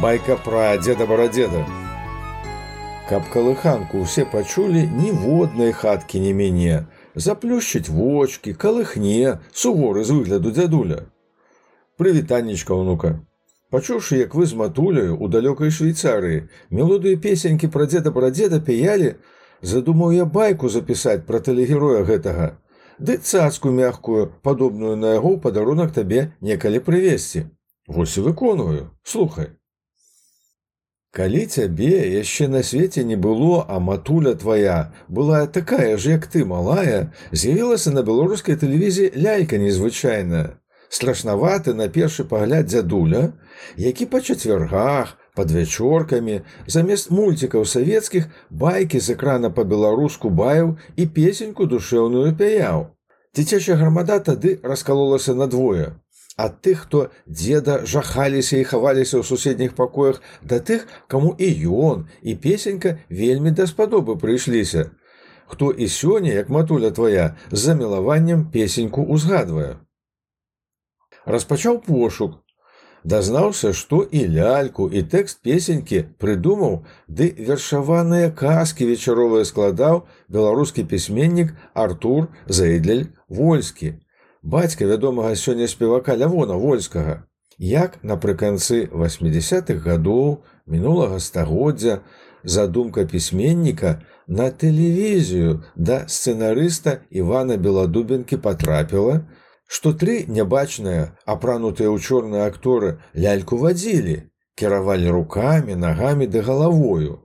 байка пра дзеда барадзеда. Каб калыханку ўсе пачулі ніводнай хаткі не мяне, заплюшчыць вочки, калыхне, суворы з выгляду дзядуля. Прывітаннічка ўнука. Пачуўшы, як вы з матуляю у далёкай швейцарыі мелодыю песенькі пра дзеда барадзеда пяялі, задумаў я байку запісаць пра тэлегероя гэтага. Ды цацку мягкую, падобную на яго падарунак табе некалі прывесці. Вось і выконваю, слухай. Калі цябе яшчэ на свеце не было, а матуля твая была такая ж, як ты малая, з'явілася на беларускай тэлевізіі лялька незвычайная. Страшнаваты на першы пагляд дзядуля, які па чацвяргах, пад вячоркамі, замест мульцікаў савецкіх байкі з экрана па-беларуску баяў і песеньку душэўную пяяў. Дзіцячая грамада тады раскалолася надвое ад тых, хто дзеда жахаліся і хаваліся ў суседніх пакоях да тых, каму і ён і песенька вельмі даспадобы прыйшліся. Хто і сёння, як матуля твая, з замілаваннем песеньку узгадвае. Распачаў пошук, дазнаўся, што і ляльку і тэкст песенькі прыдумаў, ды вершаваныя казкі вечаровыя складаў беларускі пісьменнік Артур Зайдлель Вольскі бацька вядомага сёння спевака лявона вольскага як напрыканцы 80-х гадоў мінулага стагоддзя задумка пісьменніка на тэлевізію да сцэнарыста ивана беладубенкі потрапіла што тры нябачныя апранутыя ў чорныя акторы ляльку вадзілі кіравалі руками нагамі ды галавою.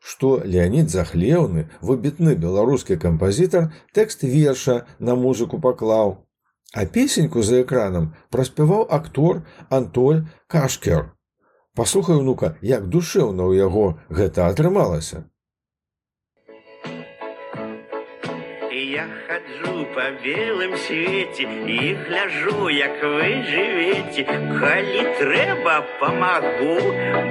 Што леонид захлеўны выбітны беларускі кампазітар тэкст верша на музыку паклаў А песеньку за экраном праспяваў актор Антоль Кашкер. Паслухай унука, як душэўна ў яго гэта атрымалася. Хаджу по белым свеце і гляжу, як вы жывеце, Калі трэба памагу,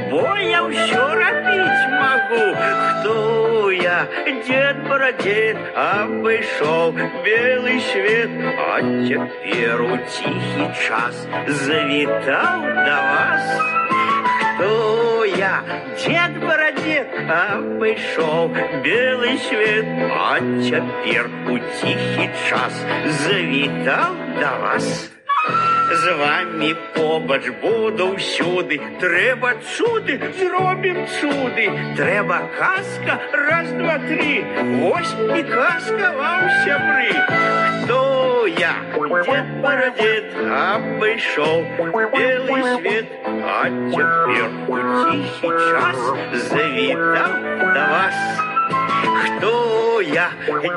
Бо я ўсё рабіць магу, Хто я? Дед брадзед абышоў белы свет, А цяпер у ціхі час завітаў да вас. Хто я дед барадет абышоў белы свет а цяпер у ціхі час завітаў да вас. З вами побач буду ўсюды трэба цуды зробім цуды трэба казка раз два три ось і казка вам сябры хто я дед барадет абышоў белый свет. А цяпер у ціхі час завітаў да вас. Хто я?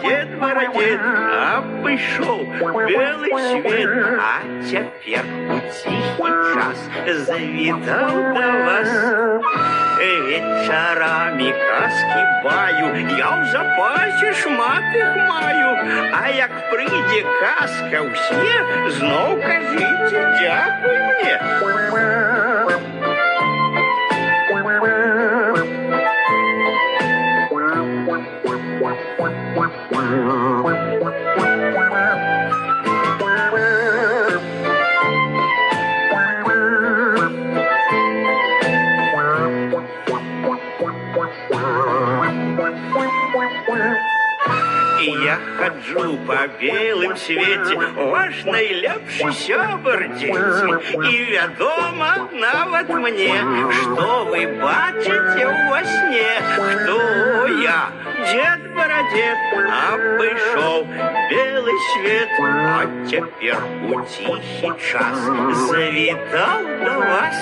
Дед барадет абышоў белы свет. А цяпер у ціхі час завітаў да вас вечарамі казкі баю. Я ў запасе шмат іх маю А як прыйдзе казка ўсе зноў кажыце дзякуй мне я хаджу по белым свеце ваш найлепшы сябар дзеці і вядома нават мне што вы бачыце ў во сне. Хто я? Дед барадет абышоў белы свет. А цяпер у ціхі час завітаў да вас.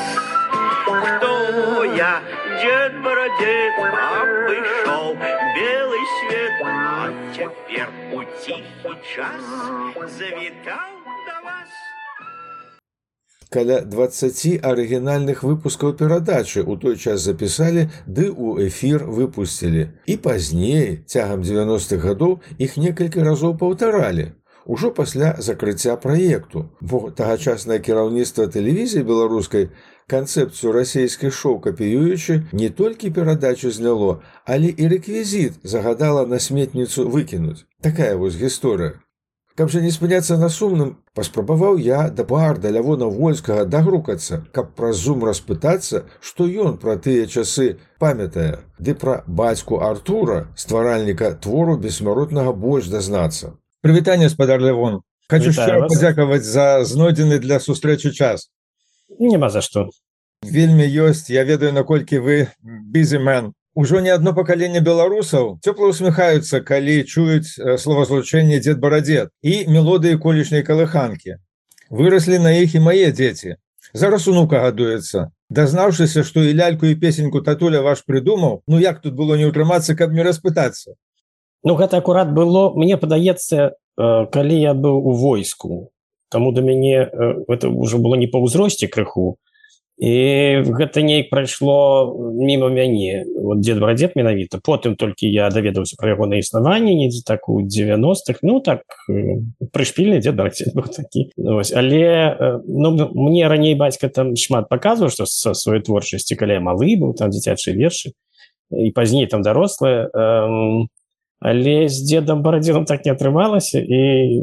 Хто я дед барадет абышоў белый свет. А цяпер у ціхі час. Завітаў да вас. Каля 20 арыгінальных выпускаў перадачы ў той час запісалі ды ў эфір выпусцілі і пазней цягам 90-х гадоў іх некалькі разоў паўтаралі ужо пасля закрыцця праекту бо тагачаснае кіраўніцтва тэлевізіі беларускай канцэпцыю расійскай шоу капіюючы не толькі перадачу зняло, але і рэквізіт загадала на сметніцу выкінуць. Такая вось гісторыя. Каб жа не спыняцца на сумным, паспрабаваў я да барда лявона вольскага дагрукацца, каб праз зум распытацца, што ён пра тыя часы памятае, ды пра бацьку Артура, стваральніка твору бессмяротнага больш дазнацца. Прывітанне спадар Лявон. Хочу шчыра падзякаваць за знойдзены для сустрэчы час. Нема за што. Вельмі ёсць, я ведаю, наколькі вы бізімен Ужо не одно пакаленне беларусаў. Цёпла усміхаюцца калі чуюць словазлучэнне дзед барадзед і мелодыі колішняй калыханкі. Выраслі на іх і мае дзеці. Зараз унука гадуецца. Дазнаўшыся што і ляльку і песеньку татуля ваш прыдумаў ну як тут было не ўтрымацца каб не распытацца Ну гэта акурат было мне падаецца калі я быў у войску таму да мяне это ўжо было не па ўзросце крыху і гэта неяк прайшло мімо мяне. Вот дед брадзед менавіта потым толькі я даведаўся пра яго на існаванне недзе так у 90-х ну так прышпільны дед такі. Ось, але ну, мне раней бацька там шмат паказваў што са сваёй творчасці каля малы быў там дзіцячыя вершы і пазней там дарослыя але з дедам барадзілам так не атрымалася і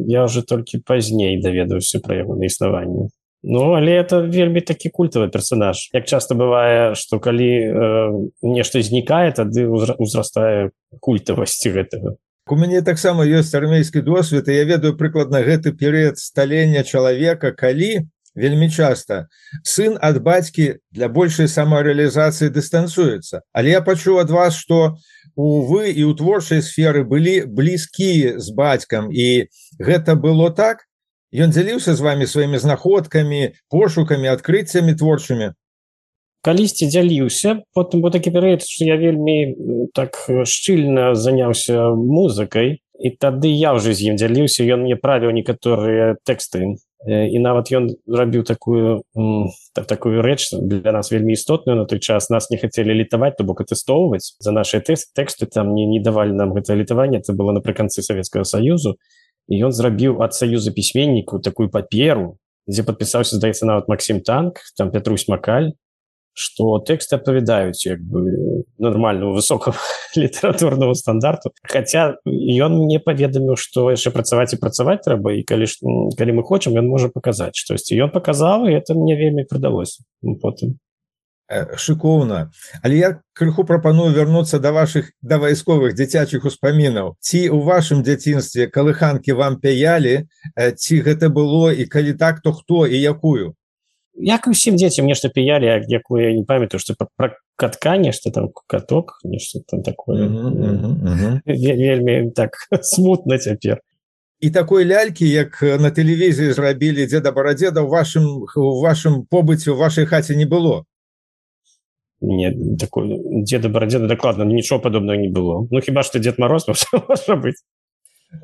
я уже толькі пазней даведаўся пра яго на існаванне Ну але это вельмі такі культавы персонаж. Як часто бывае что калі э, нешта знікае тады узрастае культавасці гэтага у мяне таксама ёсць армейскі досвед і я ведаю прыкладна гэты перыяд сталення чалавека калі вельмі часто. Сын ад бацькі для большай самарэалізацыі дыстанцуецца але я пачуў ад вас что увы і ў творчай сферы былі блізкія з бацькам. І гэта было так? Ён дзяліўся з вами сваімі знаходкамі пошукамі адкрыццямі творчымі? Калісьці дзяліўся потым бо такі перыяд што я вельмі так шчыльна заняўся музыкай і тады я ўжо з ім дзяліўся ён мне правіў некаторыя тэксты і нават ён зрабіў такую так, такую рэч для нас вельмі істотную на той час. Нас не хацелі літаваць то бок атэстоўваць за наши тэкст тэксты там не не давалі нам гэта літаванне это было напрыканцы савецкага саюзу і ён зрабіў ад саюза пісьменніку такую паперу дзе подпісаўся здаецца нават Масім танк там Петрусь макаль что тэксты апавядаюць як бы нормального высокого літаратурного стандарту. Хотя ён мне паведаміў что яшчэ працаваць і працаваць трэба і калі калі мы хочам ён можа паказаць штосьці ён паказаў это мне вельмі прыдалося потым шыкоўна але я крыху прапаную вярнуцца да ваших да вайсковых дзіцячых успамінаў. Ці у вашым дзяцінстве калыханкі вам пяялі? Ці гэта было і калі так то хто і якую як усім дзецям нешта піялі якую я не памятаю что пра катка нешта там каток нешта там такое. Вельмі так смутна цяпер і такой лялькі як на тэлевізіі зрабілі дзеда барадзеда у вашым у вашым побыце у вашай хаце не было? Не такой деда барадзеда дакладна нічого падобнага не было. Ну хіба што дед мороз быць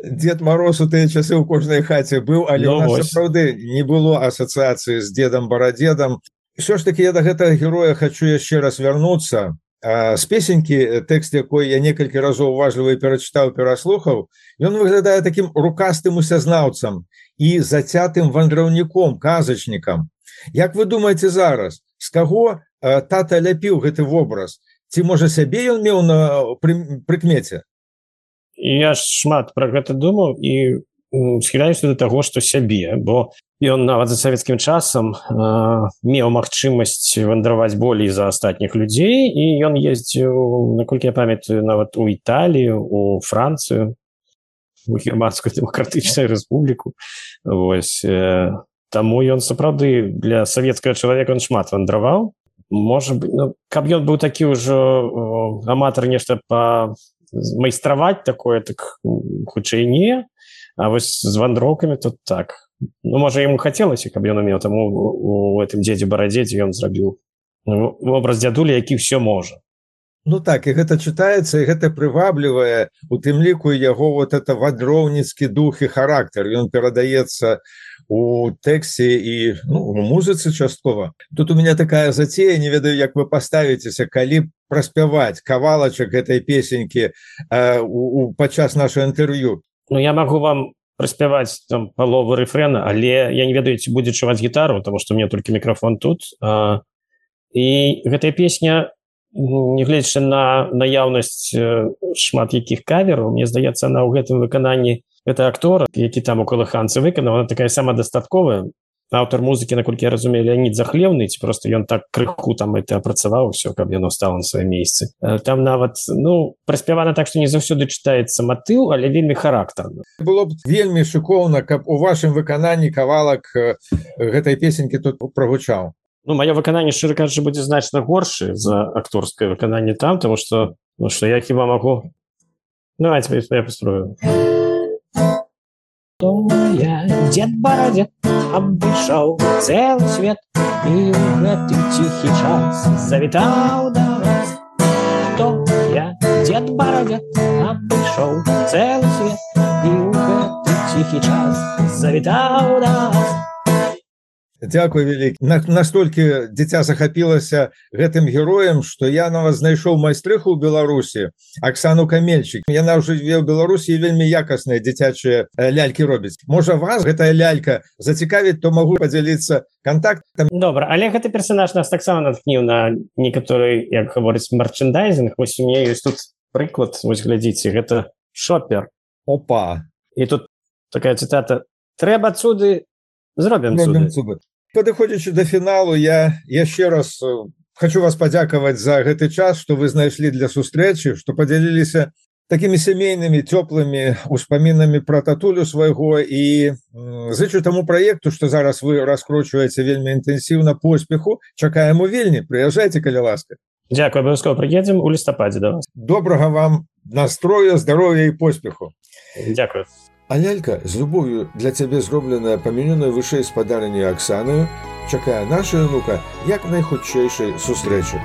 дед мороз у тыя часы ў кожнай хаце быў але ну, сапраўды не было асацыяцыі з дедам барадзедам все ж таки я до гэтага героя хочу яшчэ раз вярнуцца з песенькі тэкст якой я некалькі разоў уважліва перачытаў пераслухаў ён выглядае таким рукастым усязнаўцам і зацятым вандраўніком казачнікам. Як вы думаете зараз з каго тата ляпіў гэты вобраз? Ці можа сябе ён меў на прыкмеце я ж шмат про гэта думаў і схіляюся до таго што сябе бо ён нават за савецкім часам э, меў магчымасць вандраваць болей за астатніх людзей і ён ездзіў наколькі я памятаю нават у італію у францыю германскую дэмакратычную рэспубліку. Восьось э, таму ён сапраўды для савецкага чалавека он шмат вандраваў. Может быть ну, каб ён быў такі ўжо аматар нешта па майстраваць такое так хутчэй не. А вось з вандроўкамі тут так. Ну можа яму хацелася каб ён умеў таму у гэтым дзедзе барадзеце ён зрабіў вобраз дзядулі які ўсё можа. Ну так і гэта чытаецца і гэта прываблівае у тым ліку яго вот это вандроўніцкі дух і характар. Ён перадаецца у тэксце і ну, музыцы часткова. Тут у меня такая зацея не ведаю як вы паставіцеся калі праспяваць кавалачак гэтай песенькі э, у, у падчас наше інтэрв'ю. Ну я могу вам праспяваць там паловы рэфрена але я не ведаю ці будзе чуваць гітару потому что мне толькі мікрафон тут а, і гэтая песня нягледзячы на наяўнасць шмат якіх кавераў мне здаецца она ў гэтым выкананні это актор які там у калыханцы выканаў она такая самадастатковая аўтар музыкі наколькі я разумею Леонид захлеўны ці просто ён так крыху там это апрацаваў все каб яно стало на сваім месцы там нават ну праспявана так что не заўсёды чытаецца матыў але вельмі характарна было б вельмі шыкоўна каб у вашым выкананні кавалак гэтай песенькі тут прогучаў Ну маё выкананне шчыра кажучы будзе значна горшы за акторскае выкананне там тому что ну что я хіба могу? Давайте я построю. то я дед бородет обышаў целый свет і гэты ціхі час завітаў да вас то я дед бородет обышаў целый свет і гэты ціхі час завітаў да вас Дякую вялікі на, настолькі дзіця захапілася гэтым героем што я на вас знайшоў майстрыху ў Беларусі Аксану камельчик. Яна ўжо ве ў Беларусі вельмі якасныя дзіцячыя лялькі робіць можа вас гэтая лялька зацікавіць то могу подзяліцца контактам добра але гэты персонаж нас таксама натхніў на некаторы як гаворыць марчандайзинг вось у мне есть тут прыклад вось глядзіце гэта шопер. Опа! І тут такая цытата трэба цуды зробім падыходзячы до фіналу я яшчэ раз хочу вас падзякаваць за гэты час что вы знайшлі для сустрэчы что подзяліліся такими сямейнымі цёплымі успамінамі про татулю свайго і зычу таму проекту что зараз вы раскручваеце вельмі інтэнсіўна поспеху. Чакаем у вельні прыязджайте каля ласка. Дякую абавязкова прыедзем у лістападзе да вас. Добрага вам настрою здоровья і поспеху. Дякую А лялька з любов'ю для цябе зробленая памянёная вышэй спадарні Аксанаю чакае наша ўнука як найхутчэйшай сустрэчы.